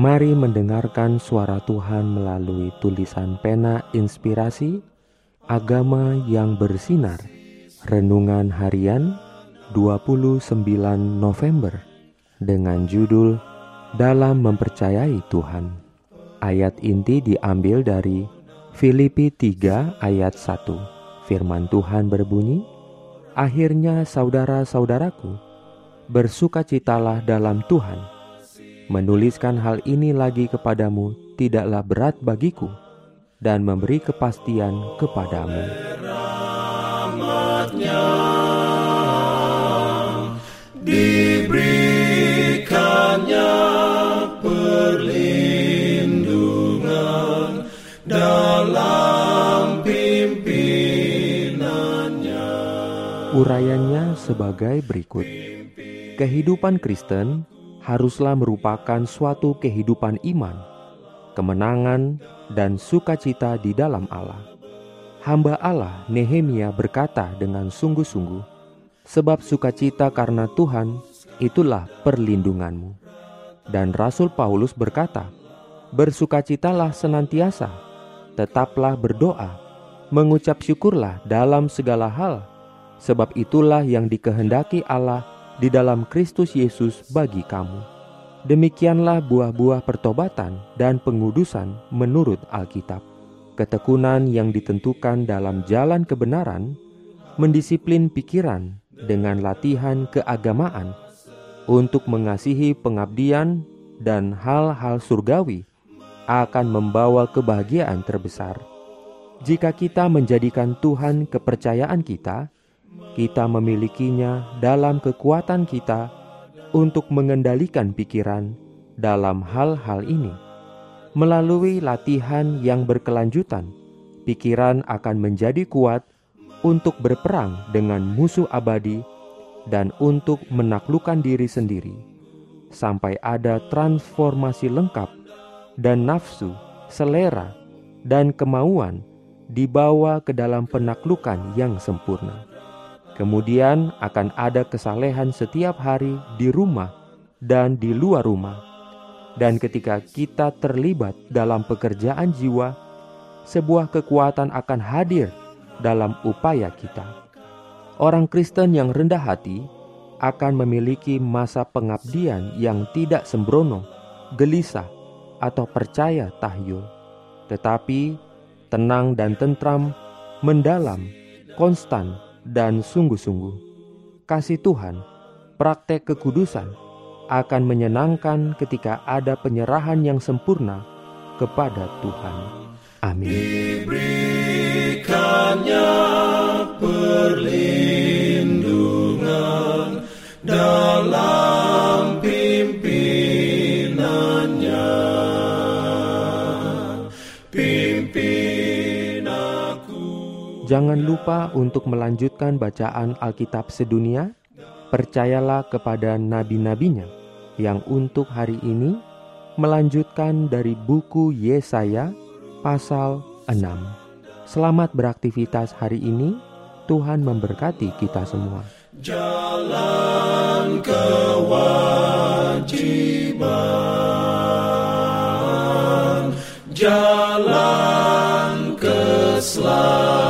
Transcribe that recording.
Mari mendengarkan suara Tuhan melalui tulisan pena inspirasi Agama yang bersinar. Renungan harian 29 November Dengan judul Dalam Mempercayai Tuhan Ayat inti diambil dari Filipi 3 ayat 1 Firman Tuhan berbunyi Akhirnya saudara-saudaraku Bersukacitalah dalam Tuhan Menuliskan hal ini lagi kepadamu tidaklah berat bagiku dan memberi kepastian kepadamu. Diberikannya perlindungan dalam pimpinannya. Urayanya sebagai berikut. Kehidupan Kristen haruslah merupakan suatu kehidupan iman, kemenangan, dan sukacita di dalam Allah. Hamba Allah Nehemia berkata dengan sungguh-sungguh, "Sebab sukacita karena Tuhan itulah perlindunganmu." Dan Rasul Paulus berkata, "Bersukacitalah senantiasa, tetaplah berdoa, mengucap syukurlah dalam segala hal, sebab itulah yang dikehendaki Allah di dalam Kristus Yesus bagi kamu. Demikianlah buah-buah pertobatan dan pengudusan menurut Alkitab. Ketekunan yang ditentukan dalam jalan kebenaran, mendisiplin pikiran dengan latihan keagamaan untuk mengasihi pengabdian dan hal-hal surgawi akan membawa kebahagiaan terbesar. Jika kita menjadikan Tuhan kepercayaan kita, kita memilikinya dalam kekuatan kita untuk mengendalikan pikiran dalam hal-hal ini. Melalui latihan yang berkelanjutan, pikiran akan menjadi kuat untuk berperang dengan musuh abadi dan untuk menaklukkan diri sendiri, sampai ada transformasi lengkap dan nafsu, selera, dan kemauan dibawa ke dalam penaklukan yang sempurna. Kemudian akan ada kesalehan setiap hari di rumah dan di luar rumah. Dan ketika kita terlibat dalam pekerjaan jiwa, sebuah kekuatan akan hadir dalam upaya kita. Orang Kristen yang rendah hati akan memiliki masa pengabdian yang tidak sembrono, gelisah, atau percaya tahyul, tetapi tenang dan tentram, mendalam, konstan, dan sungguh-sungguh. Kasih Tuhan, praktek kekudusan akan menyenangkan ketika ada penyerahan yang sempurna kepada Tuhan. Amin. Diberikannya Jangan lupa untuk melanjutkan bacaan Alkitab sedunia. Percayalah kepada nabi-nabinya yang untuk hari ini melanjutkan dari buku Yesaya pasal 6. Selamat beraktivitas hari ini. Tuhan memberkati kita semua. Jalan kewajiban, jalan keselamatan.